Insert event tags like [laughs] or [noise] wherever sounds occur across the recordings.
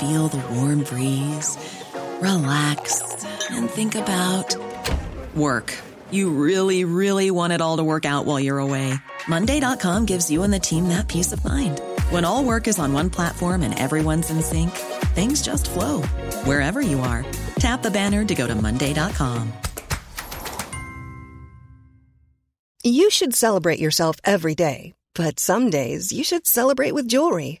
feel the warm breeze, relax, and think about work. You really, really want it all to work out while you're away. Monday.com gives you and the team that peace of mind. When all work is on one platform and everyone's in sync, things just flow wherever you are. Tap the banner to go to Monday.com. You should celebrate yourself every day, but some days you should celebrate with jewelry.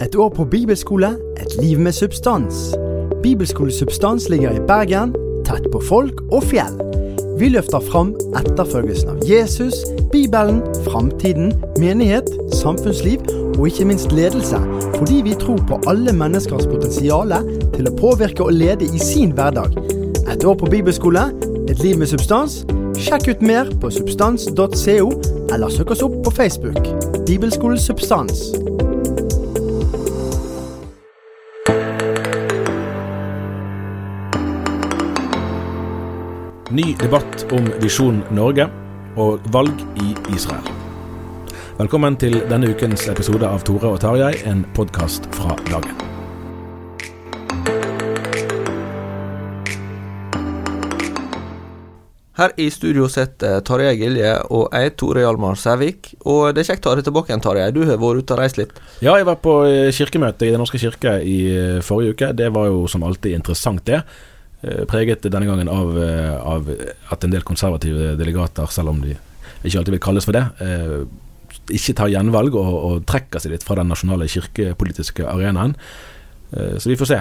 Et år på bibelskole, et liv med substans. Bibelskole Substans ligger i Bergen, tett på folk og fjell. Vi løfter fram etterfølgelsen av Jesus, Bibelen, framtiden, menighet, samfunnsliv og ikke minst ledelse, fordi vi tror på alle menneskers potensial til å påvirke og lede i sin hverdag. Et år på bibelskole, et liv med substans. Sjekk ut mer på substans.co, eller søk oss opp på Facebook. Bibelskolen Substans. Ny debatt om Visjon Norge og valg i Israel. Velkommen til denne ukens episode av Tore og Tarjei, en podkast fra dagen. Her i studio sitter Tarjei Gilje og jeg, Tore Hjalmar Sævik. Og det er kjekt å ha deg tilbake igjen, Tarjei. Du har vært ute og reist litt. Ja, jeg var på eh, kirkemøte i Den norske kirke i eh, forrige uke. Det var jo som alltid interessant, det. Eh, Preget denne gangen av, eh, av at en del konservative delegater, selv om de ikke alltid vil kalles for det, eh, ikke tar gjenvalg og, og trekker seg litt fra den nasjonale kirkepolitiske arenaen. Så vi får se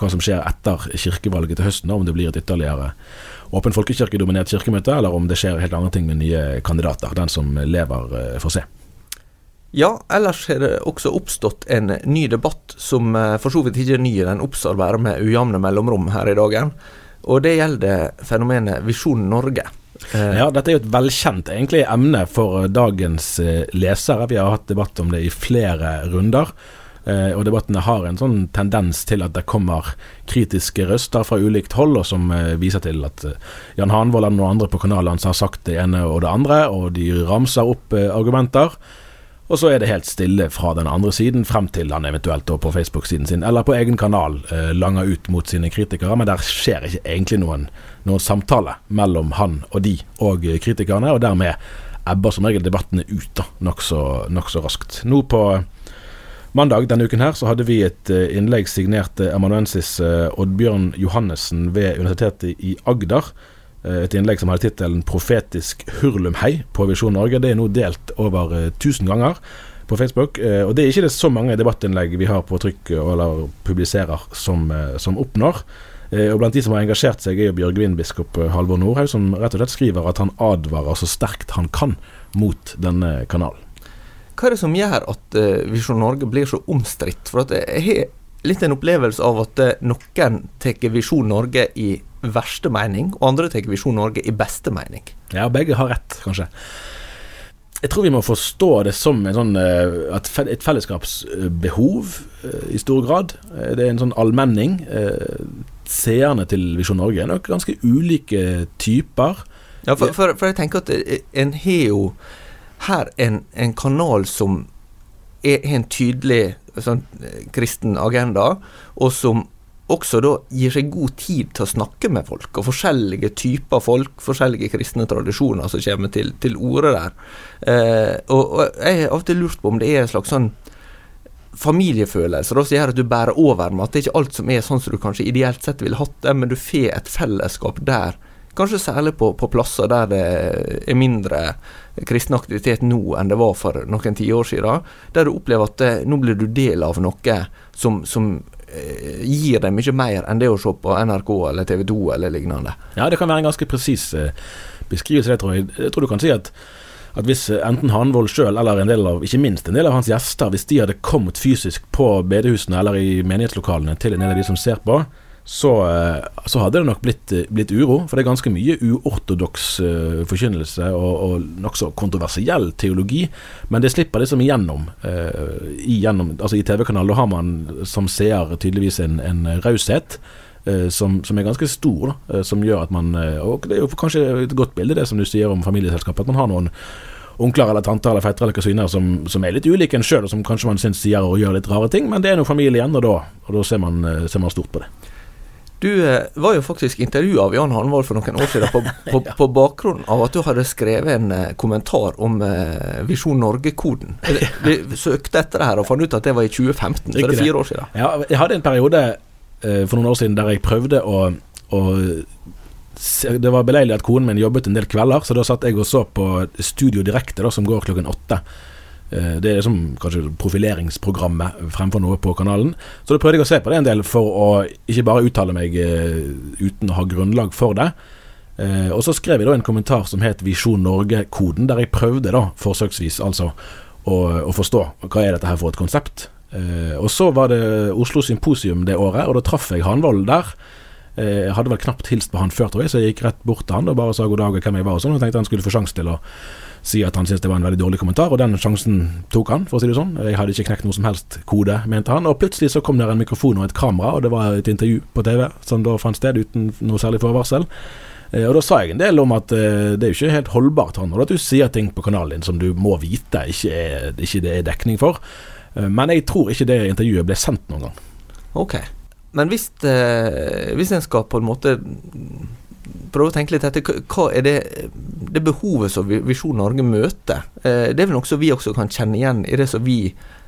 hva som skjer etter kirkevalget til høsten, om det blir et ytterligere åpen folkekirkedominert kirkemøte, eller om det skjer helt andre ting med nye kandidater. Den som lever, får se. Ja, ellers har det også oppstått en ny debatt som eh, for så vidt ikke er ny, den oppstår med ujevne mellomrom her i dagen. Og det gjelder fenomenet Visjon Norge. Eh, Ja, dette er jo et velkjent egentlig emne for dagens eh, lesere. Vi har hatt debatt om det i flere runder. Og debattene har en sånn tendens til at det kommer kritiske røster fra ulikt hold, og som viser til at Jan Hanvold og noen andre på kanalen har sagt det ene og det andre, og de ramser opp argumenter. Og så er det helt stille fra den andre siden, frem til han eventuelt på Facebook-siden sin, eller på egen kanal, eh, langer ut mot sine kritikere. Men der skjer ikke egentlig noen, noen samtale mellom han og de og eh, kritikerne, og dermed ebber som regel debattene ut nokså nok så raskt. Nå på mandag denne uken her så hadde vi et eh, innlegg signert emanuensis eh, Oddbjørn Johannessen ved Universitetet i Agder. Eh, Et innlegg som hadde tittelen 'Profetisk hurlumhei' på Visjon Norge. Det er nå delt over eh, 1000 ganger på Facebook. eh, Og det er ikke det så mange debattinnlegg vi har på trykk eh, eller publiserer som, eh, som oppnår. Eh, Og Blant de som har engasjert seg, er jo Bjørgvin-biskop eh, Halvor Nordhaug, som rett og slett skriver at han advarer så sterkt han kan mot denne kanalen. Hva er det som gjør at eh, Visjon Norge blir så omstridt? For jeg har litt en opplevelse av at eh, noen tar Visjon Norge i verste mening, og andre tar Visjon Norge i beste mening. Ja, begge har rett, kanskje. Jeg tror vi må forstå det som en sånn, eh, et fellesskapsbehov eh, i stor grad. Eh, Det er en sånn allmenning. Seerne til Visjon Norge er nok ganske ulike typer. Ja, for, for, for jeg tenker at en har jo her en, en kanal som har en tydelig sånn, kristen agenda, og som også da gir seg god tid til å snakke med folk, og forskjellige typer folk, forskjellige kristne tradisjoner som kommer til, til orde der. Eh, og, og, jeg har til lurt på om det er en slags sånn familiefølelse da, som gjør at du bærer over med at det er ikke alt som er sånn som du kanskje ideelt sett ville hatt det, men du får et fellesskap der. Kanskje særlig på, på plasser der det er mindre kristen aktivitet nå enn det var for noen tiår siden. Der du opplever at det, nå blir du del av noe som, som eh, gir deg mye mer enn det å se på NRK eller TV 2 eller lignende. Ja, det kan være en ganske presis eh, beskrivelse, det tror jeg. Jeg tror du kan si at at hvis eh, enten Hanvold sjøl eller en del av, ikke minst en del av hans gjester, hvis de hadde kommet fysisk på bedehusene eller i menighetslokalene til en del av de som ser på, så, eh, så hadde det nok blitt, eh, blitt, uro. For det er ganske mye uortodoks uh, forkynnelse og, og nokså kontroversiell teologi. Men det slipper liksom igjennom. Uh, igjennom altså I TV-kanalen har man som seer tydeligvis en, en raushet. Som, som, er ganske stor, da, som gjør at man Og det er jo kanskje et godt bilde, det som du sier om familieselskapet, at man har noen onkler eller tanter eller fettere eller kusiner som, som, er litt ulike en sjøl, og som kanskje man syns sier og gjør litt rare ting, men det er nå familien, og da, og da ser, man, ser man stort på det. Du eh, var jo faktisk intervjua av Jan Hanvold for noen år siden på, [laughs] på, på, bakgrunn av at du hadde skrevet en eh, kommentar om eh, Visjon Norge-koden. [laughs] Vi søkte etter det her og fant ut at det var i 2015, så det er fire år siden. Ja, jeg hadde en periode for noen år siden der jeg prøvde å, å det var beleilig at konen min jobbet en del kvelder, så da satt jeg og så på Studio Direkte, da, som går klokken åtte. Eh, det er liksom kanskje profileringsprogrammet fremfor noe på kanalen. Så da prøvde jeg å se på det en del for å ikke bare uttale meg eh, uten å ha grunnlag for det. Eh, og så skrev jeg da en kommentar som het Visjon Norge-koden, der jeg prøvde da forsøksvis altså å, å, forstå hva er dette her for et konsept. Og så var det Oslo Symposium det året, og da traff jeg Hanvold der. Jeg hadde vel knapt hilst på han før, tror jeg, så jeg gikk rett bort til han og bare sa god dag og hvem jeg var og sånn, og tenkte han skulle få sjanse til å si at han syntes det var en veldig dårlig kommentar, og den sjansen tok han, for å si det sånn. Jeg hadde ikke knekt noe som helst kode, mente han. Og plutselig så kom det en mikrofon og et kamera, og det var et intervju på TV som da fant sted uten noe særlig forvarsel. Eh, og da sa jeg en del om at uh, det er jo ikke helt holdbart han, og at du sier ting på kanalen din som du må vite ikke, er, ikke det er dekning for. Uh, men jeg tror ikke det intervjuet ble sendt noen gang. Ok. Men hvis, uh, hvis en skal på en måte prøve å tenke litt etter hva er det, det behovet som Visjon Norge møter. Eh, det er vel noe som vi også kan kjenne igjen i det som vi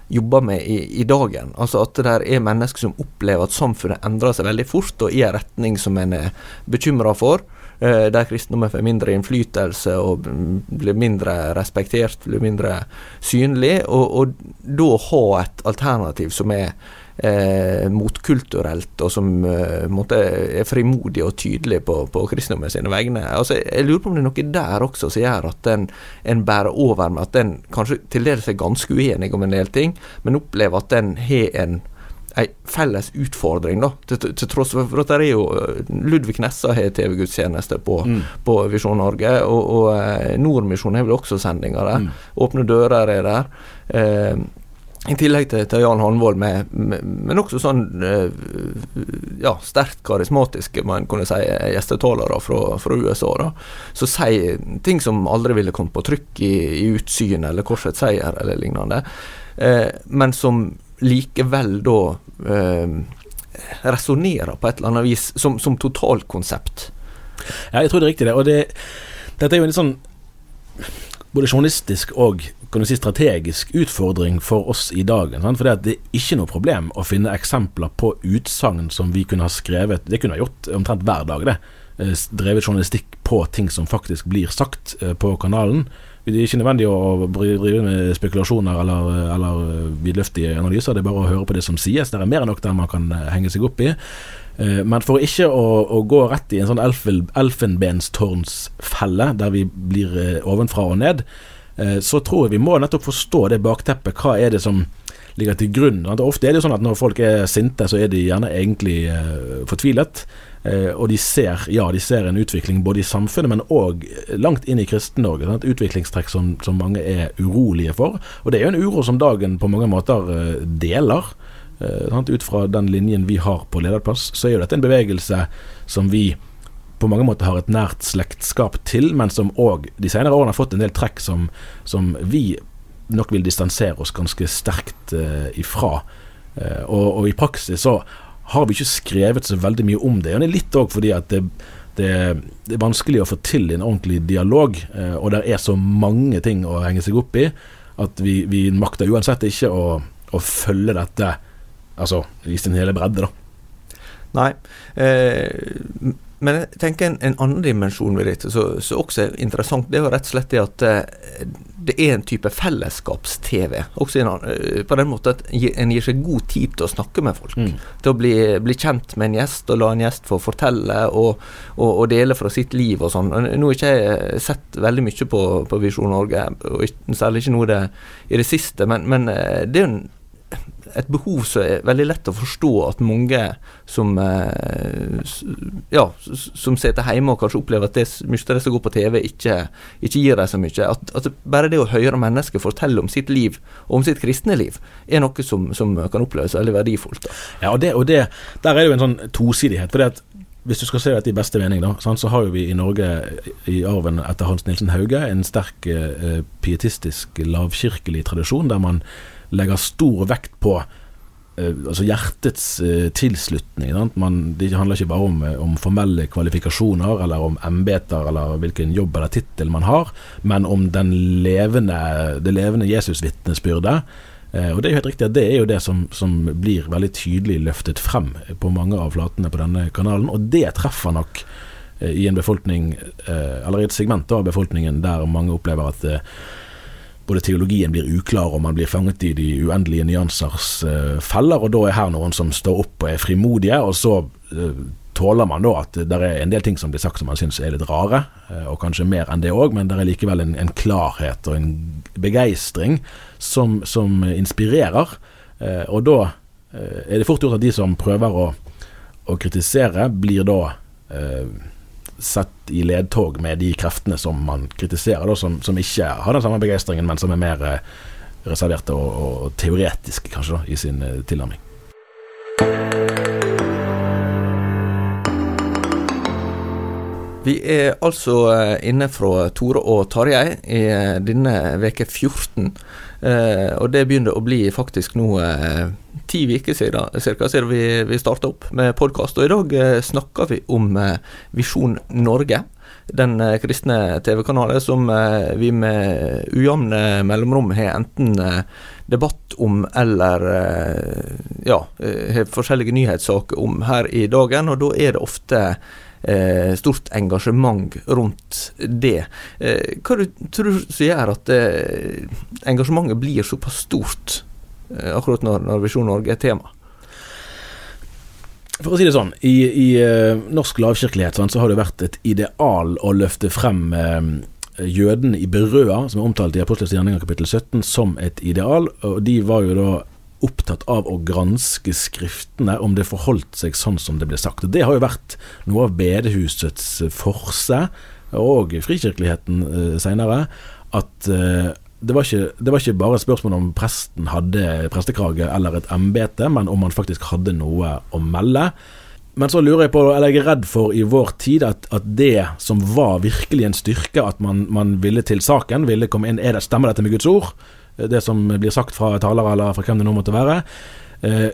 jobber med i, i dagen. Altså At det der er mennesker som opplever at samfunnet endrer seg veldig fort og i en retning som en er bekymra for. Eh, der kristendommen får mindre innflytelse og blir mindre respektert, blir mindre synlig. Og, og da ha et alternativ som er eh, motkulturelt, og som eh, måtte, er frimodig og tydelig på, på kristendommen sine vegne. Altså, jeg lurer på om det er noe der også som gjør at en, en bærer over med at en kanskje til dels er ganske uenig om en del ting, men opplever at en har en ei felles utfordring, da. Til, til, tross for at det er jo eh, Ludvig Nessa har TV-gudstjeneste på, mm. på, Visjon Norge, og, og eh, Nordmisjonen har vel også sendinger der. Mm. Åpne dører er der. Eh, i tillegg til, til Jan Hanvold, med, med, men også sånn uh, ja, sterkt karismatiske man kunne si, gjestetalere fra, fra, USA. da, Som sier ting som aldri ville kommet på trykk i, i Utsyn eller Korsets seier eller lignende. Uh, men som likevel da uh, resonnerer på et eller annet vis som, som totalkonsept. Ja, jeg tror det er riktig det. Og det, dette er jo en litt sånn både journalistisk og kan du si, strategisk utfordring for oss i dag. For det er ikke noe problem å finne eksempler på utsagn som vi kunne ha skrevet Det kunne ha gjort omtrent hver dag, det. Eh, drevet journalistikk på ting som faktisk blir sagt eh, på kanalen. Det er ikke nødvendig å drive med spekulasjoner eller, eller vidløftige analyser. Det er bare å høre på det som sies. Det er mer enn nok der man kan eh, henge seg opp i. Men for ikke å, å gå rett i en sånn elfenbenstårnsfelle, der vi blir ovenfra og ned, Eh, så tror jeg vi må nettopp forstå det bakteppet. Hva er det som ligger til grunn? Ofte er det jo sånn at når folk er sinte, så er de gjerne egentlig eh, fortvilet. Eh, og de ser, ja, de ser en utvikling både i samfunnet, men òg langt inn i Kristen-Norge. Et utviklingstrekk som, som, mange er urolige for. Og det er jo en uro som dagen på mange måter deler. Ut fra den linjen vi har på lederplass, så er jo dette en bevegelse som vi på mange måter har et nært slektskap til, men som òg de senere årene har fått en del trekk som, som vi nok vil distansere oss ganske sterkt uh, ifra. Uh, og, og, i praksis så har vi ikke skrevet så veldig mye om det. Og det er litt òg fordi at det, det, det, er vanskelig å få til en ordentlig dialog, uh, og det er så mange ting å henge seg opp i at vi, vi makter uansett ikke å, å følge dette altså, i sin hele bredde, da. Nei. Eh, men jeg tenker en, en annen dimensjon ved dette som også er interessant, det er jo rett og slett det at eh, det er en type fellesskaps-TV. Også en, eh, på den måten at en gir seg god tid til å snakke med folk. Mm. Til å bli, bli, kjent med en gjest, og la en gjest få fortelle og, og, og dele fra sitt liv og sånn. Nå har ikke jeg sett veldig mye på, på Visjon Norge, og særlig ikke noe det, i det siste, men, men eh, det er jo en et behov som er veldig lett å forstå at mange som eh, ja, som sitter hjemme og kanskje opplever at det mye som går på TV, ikke, ikke gir dem så mye. At, at, bare det å høre mennesker fortelle om sitt liv, og om sitt kristne liv, er noe som, som kan oppleves veldig verdifullt. Da. Ja, og, det, og det, der er det jo en sånn tosidighet. for det at hvis du skal se dette i beste mening, da, så har jo vi i Norge, i arven etter Hans Nilsen Hauge, en sterk eh, pietistisk, lavkirkelig tradisjon der man legger stor vekt på uh, altså hjertets uh, tilslutning. Man, det handler ikke bare om, eh, om formelle kvalifikasjoner eller om embeter eller hvilken jobb eller tittel man har, men om levende, det levende Jesusvitnesbyrdet. Og Det er jo helt riktig at det er jo det som, som, blir veldig tydelig løftet frem på mange av flatene på denne kanalen, og det treffer nok i en befolkning, eller i et segment av befolkningen der mange opplever at både teologien blir uklar, og man blir fanget i de uendelige nyansers uh, feller. Og da er her noen som står opp og er frimodige, og så uh, tåler man da at det er en del ting som blir sagt som man syns er litt rare, uh, og kanskje mer enn det òg, men det er likevel en, en, klarhet og en begeistring som, som inspirerer. og da er det fort gjort at de som prøver å, å kritisere, blir da sett i ledtog med de kreftene som man kritiserer, da, som, som, ikke har den samme begeistringen, men som er mer eh, reserverte og, og, teoretiske, kanskje, da, i sin eh, tilnærming. Vi er altså eh, inne fra Tore og Tarjei i denne veke 14. Eh, og det begynner å bli faktisk nå ti uker siden, cirka, siden vi, vi starta opp med podkast. Og i dag eh, snakker vi om eh, Visjon Norge. Den kristne TV-kanalen som vi med ujevne mellomrom har enten debatt om eller ja, har forskjellige nyhetssaker om her i dagen. Og da er det ofte eh, stort engasjement rundt det. Eh, hva du tror du gjør at eh, engasjementet blir såpass stort eh, akkurat når, når Visjon Norge er tema? For å si det sånn, i, i uh, norsk lavkirkelighet så har det vært et ideal å løfte frem uh, jødene i Berøa, som er omtalt i Apostelens gjerninger kapittel 17, som et ideal. Og de var jo da opptatt av å granske skriftene, om det forholdt seg sånn som det ble sagt. Og Det har jo vært noe av bedehusets forse, og frikirkeligheten eh, seinere, at eh, det, var ikke, det var ikke bare spørsmål om presten hadde prestekrage eller et embete, men om han faktisk hadde noe å melde. Men så lurer jeg på, eller jeg er redd for i vår tid, at, at det som var virkelig en styrke, at man, man ville til saken, ville komme inn Er det, Stemmer dette med Guds ord? det som blir sagt fra talere, eller fra hvem det nå måtte være. Eh,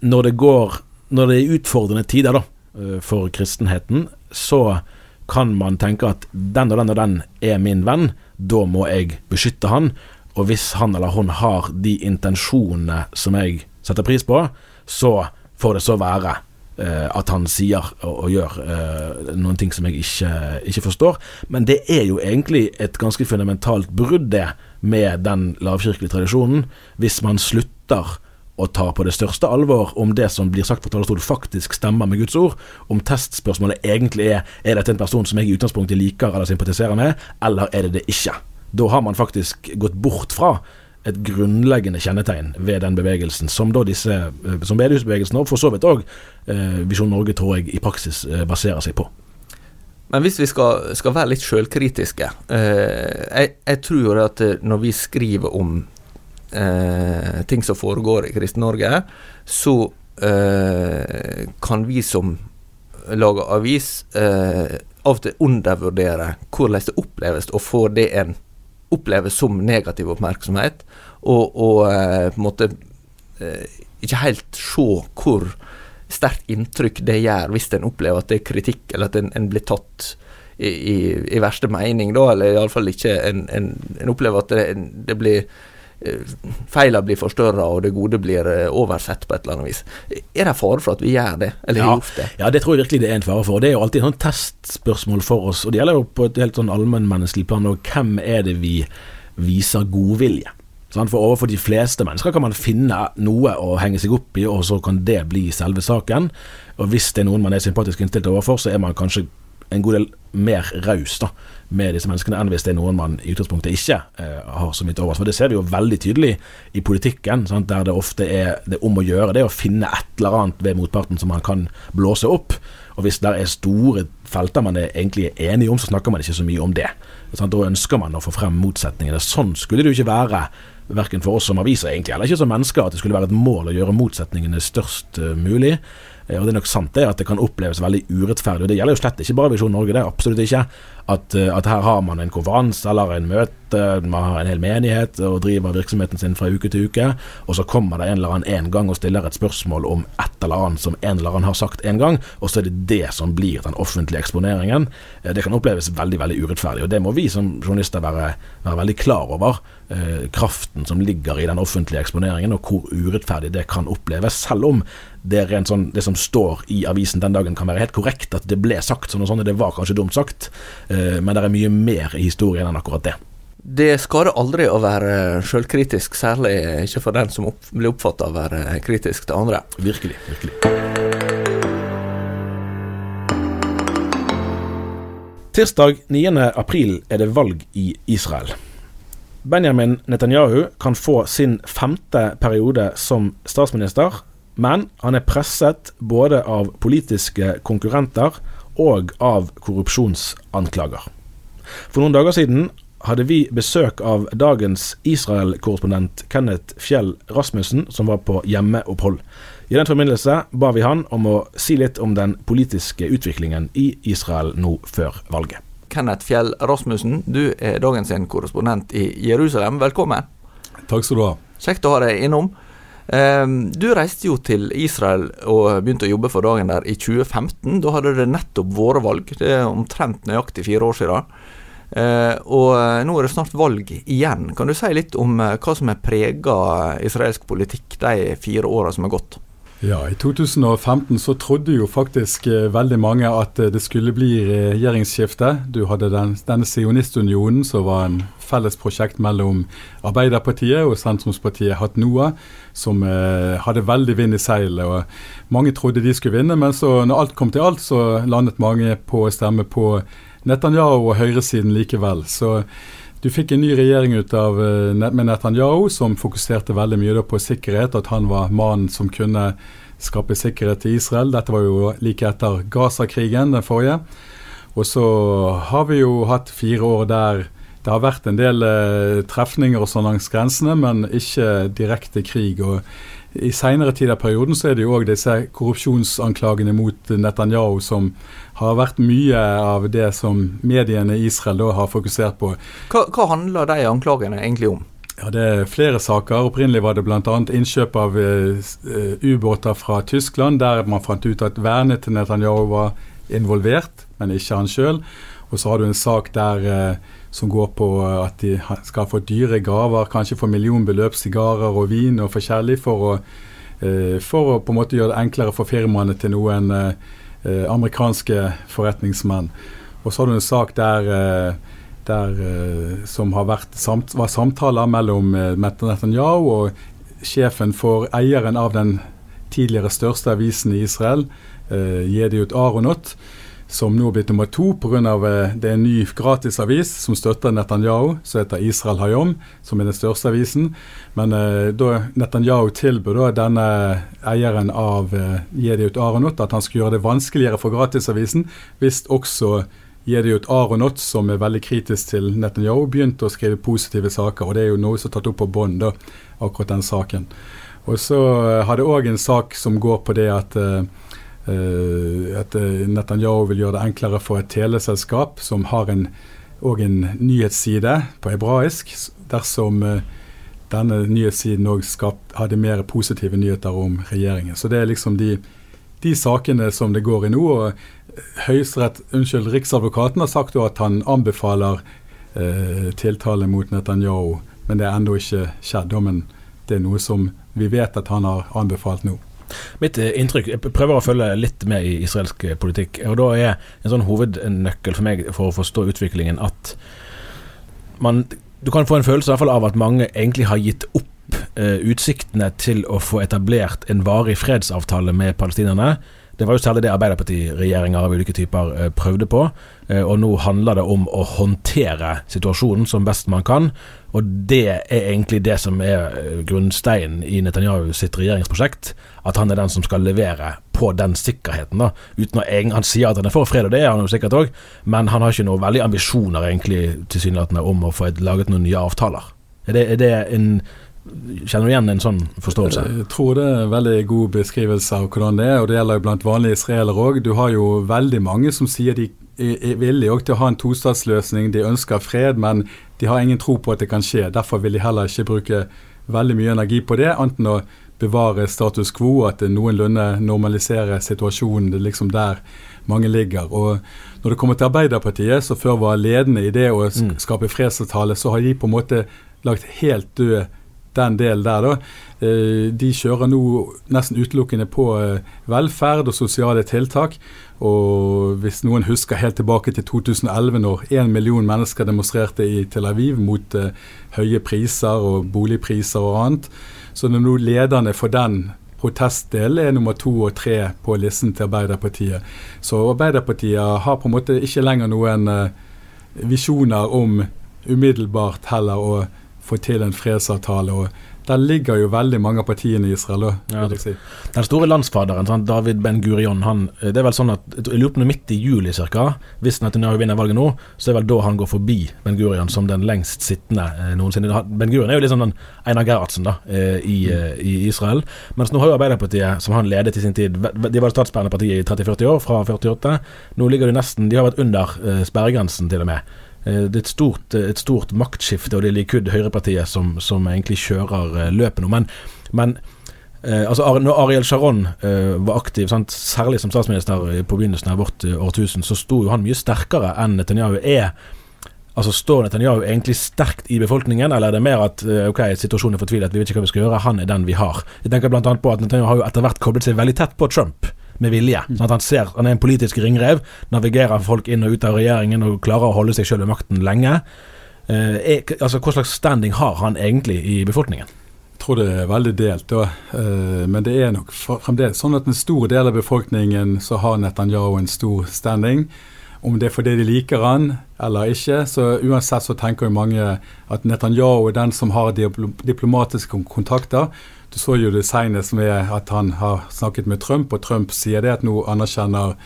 når det går Når det er utfordrende tider da, eh, for kristenheten, så kan man tenke at den og den og den er min venn, da må jeg beskytte han. Og hvis han eller hun har de intensjonene som jeg setter pris på, så får det så være eh, at han sier og, og gjør eh, noen ting som jeg ikke, ikke, forstår. Men det er jo egentlig et ganske fundamentalt brudd, det med den lavkirkelige tradisjonen, hvis man slutter å tar på det største alvor om det som blir sagt på talerstolen faktisk stemmer med Guds ord, om testspørsmålet egentlig er er dette en person som jeg i utgangspunktet liker eller sympatiserer med, eller er det det ikke. Da har man faktisk gått bort fra et grunnleggende kjennetegn ved den bevegelsen, som da disse, eh, som bedehusbevegelsen, og for så vidt òg eh, Visjon Norge, tror jeg, i praksis eh, baserer seg på. Men hvis vi skal, skal være litt sjølkritiske eh, jeg, jeg, tror at når vi skriver om eh, ting som foregår i Kristen-Norge, så eh, kan vi som lager avis eh, av og til undervurdere hvordan det oppleves å få det en opplever som negativ oppmerksomhet, og, og eh, på en måte ikke helt se hvor sterkt inntrykk det gjør hvis en opplever at det er kritikk, eller at en, en blir tatt i, i, i, verste mening, da, eller iallfall ikke en, en, en, opplever at det, det blir eh, feilene blir forstørra og det gode blir eh, oversett på et eller annet vis. Er det fare for at vi gjør det, eller ja, har det? Ja, det tror jeg virkelig det er en fare for. Det er jo alltid et sånn testspørsmål for oss, og det gjelder jo på et helt sånn allmennmenneskelig plan. Og hvem er det vi viser godvilje? For overfor de fleste mennesker kan man finne noe å henge seg opp i, og så kan det bli selve saken. Og hvis det er noen man er sympatisk innstilt overfor, så er man kanskje en god del mer raus med disse menneskene enn hvis det er noen man i utgangspunktet ikke eh, har så mye til overs. For det ser vi jo veldig tydelig i politikken, sant? der det ofte er det om å gjøre det å finne et eller annet ved motparten som man kan blåse opp. Og hvis det er store felter man er egentlig enige om, så snakker man ikke så mye om det. Sant? Da ønsker man å få frem motsetningene. Sånn skulle det jo ikke være verken for oss som aviser egentlig, eller ikke som mennesker, at det skulle være et mål å gjøre motsetningene størst uh, mulig. Eh, og det er nok sant det at det kan oppleves veldig urettferdig. og Det gjelder jo slett ikke bare Visjon Norge, det er absolutt ikke. At, eh, at her har man en konferanse eller en møte, man har en hel menighet og driver virksomheten sin fra uke til uke, og så kommer det en eller annen en gang og stiller et spørsmål om et eller annet som en eller annen har sagt en gang, og så er det det som blir den offentlige eksponeringen. Eh, det kan oppleves veldig veldig urettferdig, og det må vi som journalister være, være veldig klar over. Eh, kraften som ligger i den offentlige eksponeringen, og hvor urettferdig det kan oppleves. Selv om det, sånn, det, som står i avisen den dagen kan være helt korrekt, at det ble sagt sånn og sånn, det var kanskje dumt sagt, eh, men det er mye mer i historien enn akkurat det. Det skader aldri å være sjølkritisk, særlig ikke for den som opp, blir oppfatta å være kritisk til andre. Virkelig, virkelig. Tirsdag 9. april er det valg i Israel. Benjamin Netanyahu kan få sin femte periode som statsminister men han er presset både av politiske konkurrenter og av korrupsjonsanklager. For noen dager siden hadde vi besøk av dagens Israel-korrespondent Kenneth Fjell Rasmussen, som var på hjemmeopphold. I den forbindelse ba vi han om å si litt om den politiske utviklingen i Israel nå før valget. Kenneth Fjell Rasmussen, du er dagens korrespondent i Jerusalem. Velkommen. Takk skal du ha. Kjekt å ha deg innom. Ehm, du reiste jo til Israel og begynte å jobbe for dagen der i 2015. Da hadde det nettopp vært valg. Det er omtrent nøyaktig fire år siden. Uh, og eh, nå er det snart valg igjen. Kan du si litt om uh, hva som har prega israelsk politikk de fire åra som er gått? Ja, I 2015 så trodde jo faktisk eh, veldig mange at eh, det skulle bli regjeringsskifte. Du hadde den, denne sionistunionen som var en felles prosjekt mellom Arbeiderpartiet og sentrumspartiet Hatt Noah, som eh, hadde veldig vind i seilet. og Mange trodde de skulle vinne, men så når alt kom til alt, så landet mange på å stemme på Netanyahu og høyresiden likevel. Så du fikk en ny regjering ut av, eh, med Netanyahu som fokuserte veldig mye på sikkerhet, at han var mannen som kunne skape sikkerhet til Israel. Dette var jo like etter Gaza-krigen, den forrige. Og så har vi jo hatt fire år der det har vært en del eh, trefninger og sånn langs grensene, men ikke direkte krig. og i seinere tid av perioden så er det jo òg disse korrupsjonsanklagene mot Netanyahu som har vært mye av det som mediene i Israel da har fokusert på. Hva, hva handler de anklagene egentlig om? Ja, Det er flere saker. Opprinnelig var det bl.a. innkjøp av uh, ubåter fra Tyskland, der man fant ut at vernet til Netanyahu var involvert, men ikke han sjøl. Og så har du en sak der uh, som går på at de skal få dyre gaver, kanskje få millionbeløp sigarer og vin og forskjellig, for å, eh, for å på en måte gjøre det enklere for firmaene til noen eh, amerikanske forretningsmenn. Og så har du en sak der, eh, der som har vært samt, var samtaler mellom Netanyahu og sjefen for eieren av den tidligere største avisen i Israel, Jediut Aronot som nå er blitt nummer to pga. Eh, det er en ny gratisavis som støtter Netanyahu, som heter Israel Hayom, som er den største avisen. Men eh, da Netanyahu tilbød denne eieren av eh, Jediut Aronot at han skulle gjøre det vanskeligere for gratisavisen, hvis også Jediut Aronot, som er veldig kritisk til Netanyahu, begynte å skrive positive saker. og Det er jo noe som er tatt opp på bånd, akkurat den saken. Og så eh, har det òg en sak som går på det at Eh, at eh, Netanyahu vil gjøre det enklere for et teleselskap som har en, en nyhetsside på hebraisk, dersom eh, denne nyhetssiden òg hadde mer positive nyheter om regjeringen. Så det er liksom de de sakene som det går i nå. og Høyesterett, unnskyld, Riksadvokaten har sagt at han anbefaler eh, tiltale mot Netanyahu, men det er ennå ikke skjedd. Men det er noe som vi vet at han har anbefalt nå. Mitt eh, inntrykk Jeg prøver å følge litt med i israelsk eh, politikk. og Da er en sånn hovednøkkel for meg for å forstå utviklingen at man, du kan få en følelse i hvert fall av at mange egentlig har gitt opp eh, utsiktene til å få etablert en varig fredsavtale med palestinerne. Det var jo særlig det Arbeiderpartiregjeringer av ulike typer eh, prøvde på. Eh, og nå handler det om å håndtere situasjonen som best man kan. Og det er egentlig det som er eh, grunnsteinen i Netanyahu sitt regjeringsprosjekt. At han er den som skal levere på den sikkerheten. da Uten å Han sier at han er for fred, og det er han jo sikkert òg, men han har ikke noen veldig ambisjoner egentlig tilsynelatende om å få laget noen nye avtaler. Er det, er det en Kjenner du igjen en sånn forståelse? Jeg tror det er en veldig god beskrivelse av hvordan det er, og det gjelder jo blant vanlige israelere òg. Du har jo veldig mange som sier de er villige til å ha en tostatsløsning, de ønsker fred, men de har ingen tro på at det kan skje. Derfor vil de heller ikke bruke veldig mye energi på det, enten å bevare status quo, at det noenlunde normaliserer situasjonen. Det er liksom der mange ligger. Og når det kommer til Arbeiderpartiet, som før var ledende i det å mm. skape fredsavtale, så har de på en måte lagt helt død den delen der, da. Eh, de kjører nå nesten utelukkende på eh, velferd og sosiale tiltak. Og hvis noen husker helt tilbake til 2011, når én million mennesker demonstrerte i Tel Aviv mot uh, høye priser og boligpriser og annet, så er nå lederne for den protestdelen er nummer to og tre på listen til Arbeiderpartiet. Så Arbeiderpartiet har på en måte ikke lenger noen visjoner om umiddelbart heller å få til en fredsavtale. og der ligger jo veldig mange av partiene i Israel. Ja, si. Den store landsfaderen, sånn, David Ben Gurion, han, det er vel sånn at jeg lurer på midt i juli ca. Hvis Netanyahu vinner valget nå, så er vel da han går forbi Ben Gurion som den lengst sittende eh, noensinne. Ben Gurion er jo liksom den Einar Gerhardsen da, eh, i, mm. eh, i, Israel. Mens nå har jo Arbeiderpartiet, som han ledet i sin tid, de var det statsbærende partiet i 30-40 år, fra 48. Nå ligger de nesten De har vært under eh, sperregrensen, til og med. Eh, det er et stort, eh, et stort maktskifte, og det er Likud, høyrepartiet, som, som egentlig kjører eh, løpet nå. Men, men altså, når Ariel Sharon var aktiv, sant, særlig som statsminister på begynnelsen av vårt årtusen, så sto jo han mye sterkere enn Netanyahu er. Altså Står Netanyahu egentlig sterkt i befolkningen, eller er det mer at ok, situasjonen er fortvilet, vi vet ikke hva vi skal gjøre, han er den vi har? Jeg tenker bl.a. på at Netanyahu har jo etter hvert koblet seg veldig tett på Trump med vilje. Sånn at han ser Han er en politisk ringrev, navigerer folk inn og ut av regjeringen og klarer å holde seg sjøl ved makten lenge. Eh, altså, Hva slags standing har han egentlig i befolkningen? Jeg tror det er veldig delt, da. Eh, men det er nok fremdeles sånn at en stor del av befolkningen så har Netanyahu en stor standing. Om det er fordi de liker han eller ikke, så uansett så tenker jo mange at Netanyahu er den som har diplomatiske kontakter du så jo det senest med at han har snakket med Trump, og Trump sier det at nå anerkjenner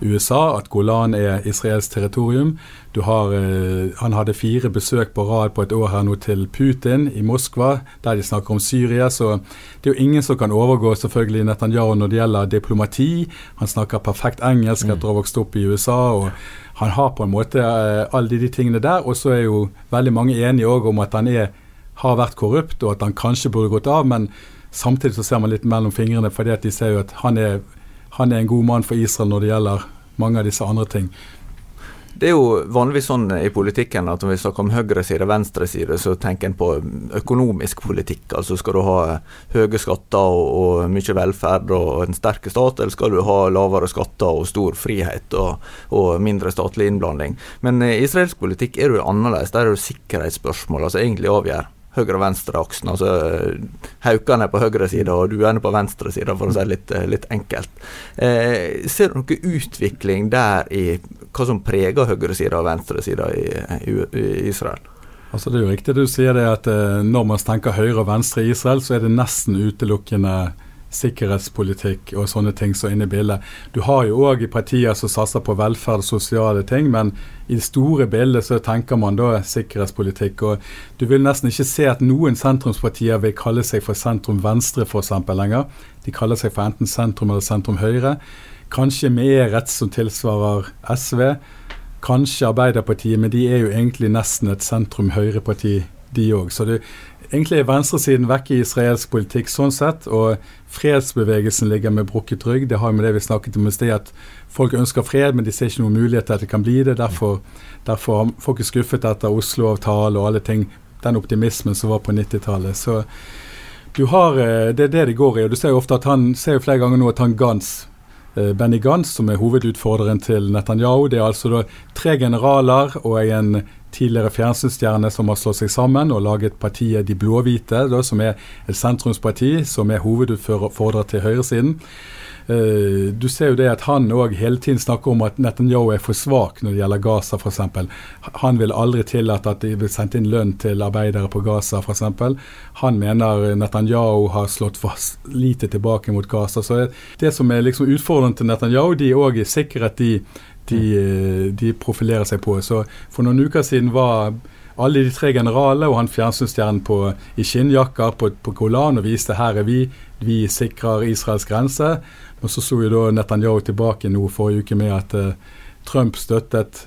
USA at Golan er israelsk territorium. Du har, eh, han hadde fire besøk på rad på et år her nå til Putin i Moskva, der de snakker om Syria. Så det er jo ingen som kan overgå selvfølgelig Netanyahu når det gjelder diplomati. Han snakker perfekt engelsk etter å ha vokst opp i USA. og Han har på en måte eh, alle de tingene der. Og så er jo veldig mange enige òg om at han er har vært korrupt, og at han kanskje burde gått av. Men samtidig så ser man litt mellom fingrene, fordi at de ser jo at han er, han er en god mann for Israel når det gjelder mange av disse andre ting. Det er jo vanligvis sånn i politikken at når vi snakker om høyreside og venstreside, så tenker en på økonomisk politikk. Altså skal du ha høye skatter og, og mye velferd og en sterk stat, eller skal du ha lavere skatter og stor frihet og, og mindre statlig innblanding. Men israelsk politikk er jo annerledes. Der er det sikkerhetsspørsmål altså egentlig avgjør høyre-venstre-aksen. Altså Haukane er på høyre side og duene på venstre side, for å si det litt, litt enkelt. Eh, ser du noe utvikling der i hva som preger høyresida og venstresida i, i, i Israel? Altså Det er jo riktig du sier det at eh, når man tenker høyre og venstre i Israel, så er det nesten utelukkende sikkerhetspolitikk og sånne ting som er inne i bildet. Du har jo òg partier som satser på velferd og sosiale ting, men i det store bildet så tenker man da sikkerhetspolitikk. Og du vil nesten ikke se at noen sentrumspartier vil kalle seg for sentrum venstre f.eks. lenger. De kaller seg for enten sentrum eller sentrum høyre. Kanskje med rett som tilsvarer SV. Kanskje Arbeiderpartiet, men de er jo egentlig nesten et sentrum høyre-parti de òg. Så det, egentlig er venstresiden vekk i israelsk politikk sånn sett, og fredsbevegelsen ligger med brukket rygg. Det har med det vi snakket om i sted, at folk ønsker fred, men de ser ikke noen mulighet til at det kan bli det. Derfor, derfor er folk skuffet etter Oslo-avtalen og alle ting, den optimismen som var på 90-tallet. Så du har, eh, Det er det det går i. og Du ser jo ofte at han ser jo flere ganger nå at han Gans Eh, Benny Gantz, som er hovedutfordreren til Netanyahu. Det er altså tre generaler og en tidligere fjernsynsstjerne som har slått seg sammen og laget partiet De blå-hvite, som er et sentrumsparti som er hovedutfordrer til høyresiden. Uh, du ser jo det at han òg hele tiden snakker om at Netanyahu er for svak når det gjelder Gaza f.eks. Han vil aldri tillate at de vil sende inn lønn til arbeidere på Gaza f.eks. Han mener Netanyahu har slått for lite tilbake mot Gaza. Så det som er liksom utfordrende til Netanyahu, de er òg sikkerhet de, de, de profilerer seg på. Så For noen uker siden var alle de tre generalene og han fjernsynsstjernen i skinnjakker på, på Golan og viste her er vi, vi sikrer Israels grense. Og så sto jo da Netanyahu tilbake nå forrige uke med at uh, Trump støttet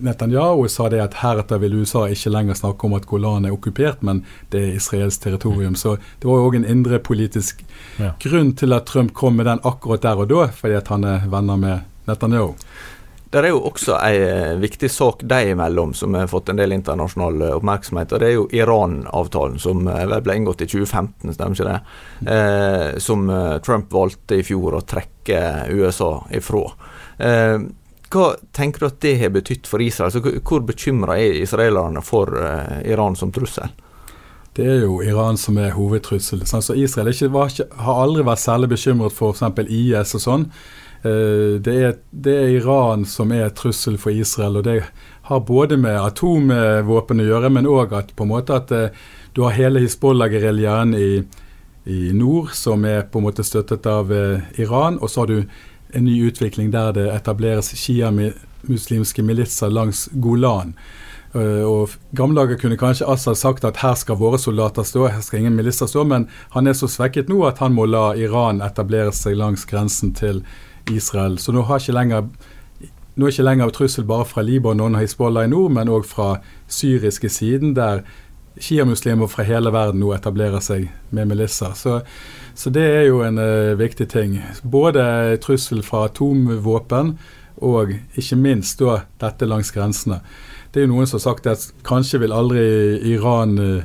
Netanyahu og sa det at heretter vil USA ikke lenger snakke om at Golan er okkupert, men det er israelsk territorium. Så det var jo òg en indrepolitisk ja. grunn til at Trump kom med den akkurat der og da, fordi at han er venner med Netanyahu. Det er jo også en eh, viktig sak de imellom som har fått en del internasjonal eh, oppmerksomhet. og Det er jo Iran-avtalen som eh, ble inngått i 2015, stemmer ikke det? Eh, som Trump valgte i fjor å trekke USA ifra. Eh, hva tenker du at det har betydd for Israel? Altså, hvor bekymra er israelerne for Iran som trussel? Det er jo Iran som er hovedtrusselen. Altså, Israel ikke, var, har aldri vært særlig bekymret for f.eks. IS og sånn. Eh, det er, det er, Iran som er trussel for Israel. og Det har både med atomvåpen å gjøre, men òg at at eh, du har hele Hizbollah-geriljaen i, i, nord, som er på en måte støttet av eh, Iran. Og så har du en ny utvikling der det etableres sjiamuslimske militser langs Golan. Og Gamlelaget kunne kanskje Assad sagt at her skal våre soldater stå, her skal ingen militser stå, men han er så svekket nå at han må la Iran etablere seg langs grensen til Israel. Så nå, lenger, nå er ikke lenger trussel bare fra Libanon og Hizbollah i nord, men òg fra syriske siden, der sjiamuslimer fra hele verden nå etablerer seg med milisser. Så, så, det er jo en uh, viktig ting. Både trussel fra atomvåpen og ikke minst da dette langs grensene. Det er jo noen som har sagt at kanskje vil aldri Iran uh,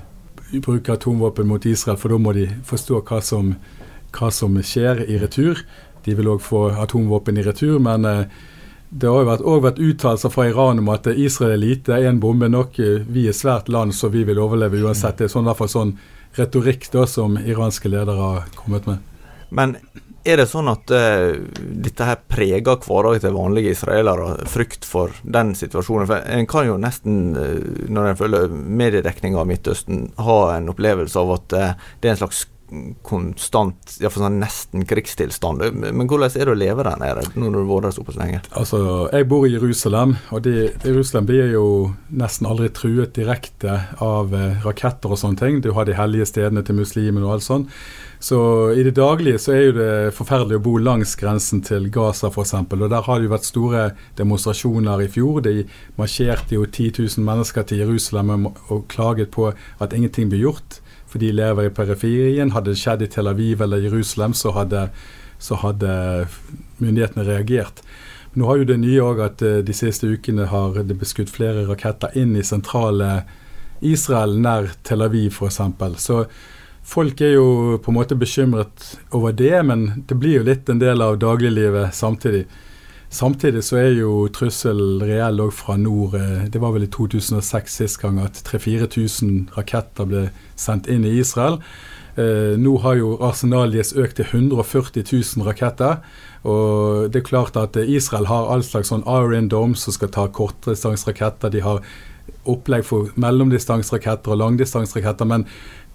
bruke atomvåpen mot Israel, for da må de forstå hva som, hva som skjer i retur. De vil òg få atomvåpen i retur, men eh, det har òg vært, uttalelser fra Iran om at Israel er lite, én bombe nok. Vi er svært land, så vi vil overleve uansett. Det er sånn, i hvert fall sånn retorikk da, som iranske ledere har kommet med. Men er det sånn at uh, dette her preger hverdagen til vanlige israelere, frykt for den situasjonen? For En kan jo nesten, uh, når en følger mediedekninga av Midtøsten, ha en opplevelse av at uh, det er en slags konstant, iallfall sånn nesten krigstilstand. Men hvordan er det å leve der nede når du har vært der såpass lenge? Altså, Jeg bor i Jerusalem, og de, Jerusalem blir jo nesten aldri truet direkte av eh, raketter og sånne ting. Du har de hellige stedene til muslimene og alt sånt. Så i det daglige så er jo det forferdelig å bo langs grensen til Gaza f.eks. Og der har det jo vært store demonstrasjoner i fjor. De marsjerte jo 10 000 mennesker til Jerusalem og klaget på at ingenting blir gjort for de lever i periferien. Hadde det skjedd i Tel Aviv eller Jerusalem, så hadde, så hadde myndighetene reagert. Nå har jo det nye òg at uh, de siste ukene har det beskutt flere raketter inn i sentrale Israel, nær Tel Aviv f.eks. Så folk er jo på en måte bekymret over det, men det blir jo litt en del av dagliglivet samtidig. Samtidig så er jo trusselen reell òg fra nord. Eh, det var vel i 2006 sist gang at 3000-4000 raketter ble sendt inn i Israel. Eh, nå har jo arsenalet deres økt til 140 000 raketter. Og det er klart at Israel har all slags sånn Iron Dome som skal ta kortdistanseraketter. De har opplegg for mellomdistanseraketter og langdistanseraketter. Men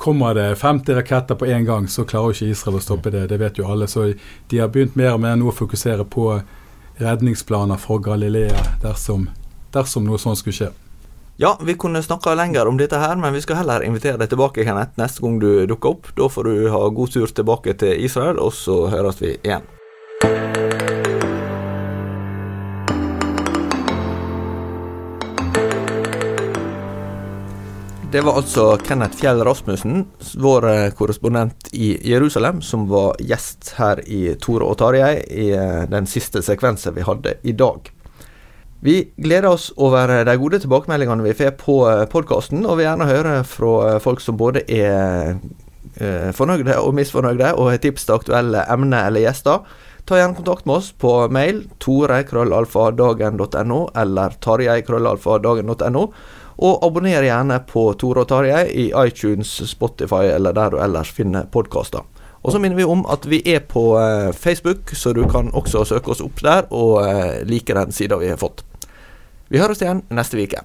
kommer det 50 raketter på én gang, så klarer ikke Israel å stoppe det. Det vet jo alle. Så de har begynt mer og mer nå å fokusere på redningsplaner for Galilea dersom, dersom noe sånt skulle skje. Ja, vi kunne snakka lenger om dette her, men vi skal heller invitere deg tilbake Kenneth, neste gang du dukker opp. Da får du ha god tur tilbake til Israel, og så høres vi igjen. Det var altså Kenneth Fjell Rasmussen, vår eh, korrespondent i Jerusalem, som var gjest her i Tore og Tarjei i eh, den siste sekvensen vi hadde i dag. Vi gleder oss over de gode tilbakemeldingene vi får på podkasten, og vil gjerne høre fra folk som både er fornøyde og misfornøyde, og har tips til aktuelle emner eller gjester. Ta gjerne kontakt med oss på mail tore.krøllalfadagen.no eller tarjei.krøllalfadagen.no. Og abonner gjerne på Tore og Tarjei i iTunes, Spotify eller der du ellers finner podkaster. Og så minner vi om at vi er på eh, Facebook, så du kan også søke oss opp der og eh, like den sida vi har fått. Vi høres igjen neste uke.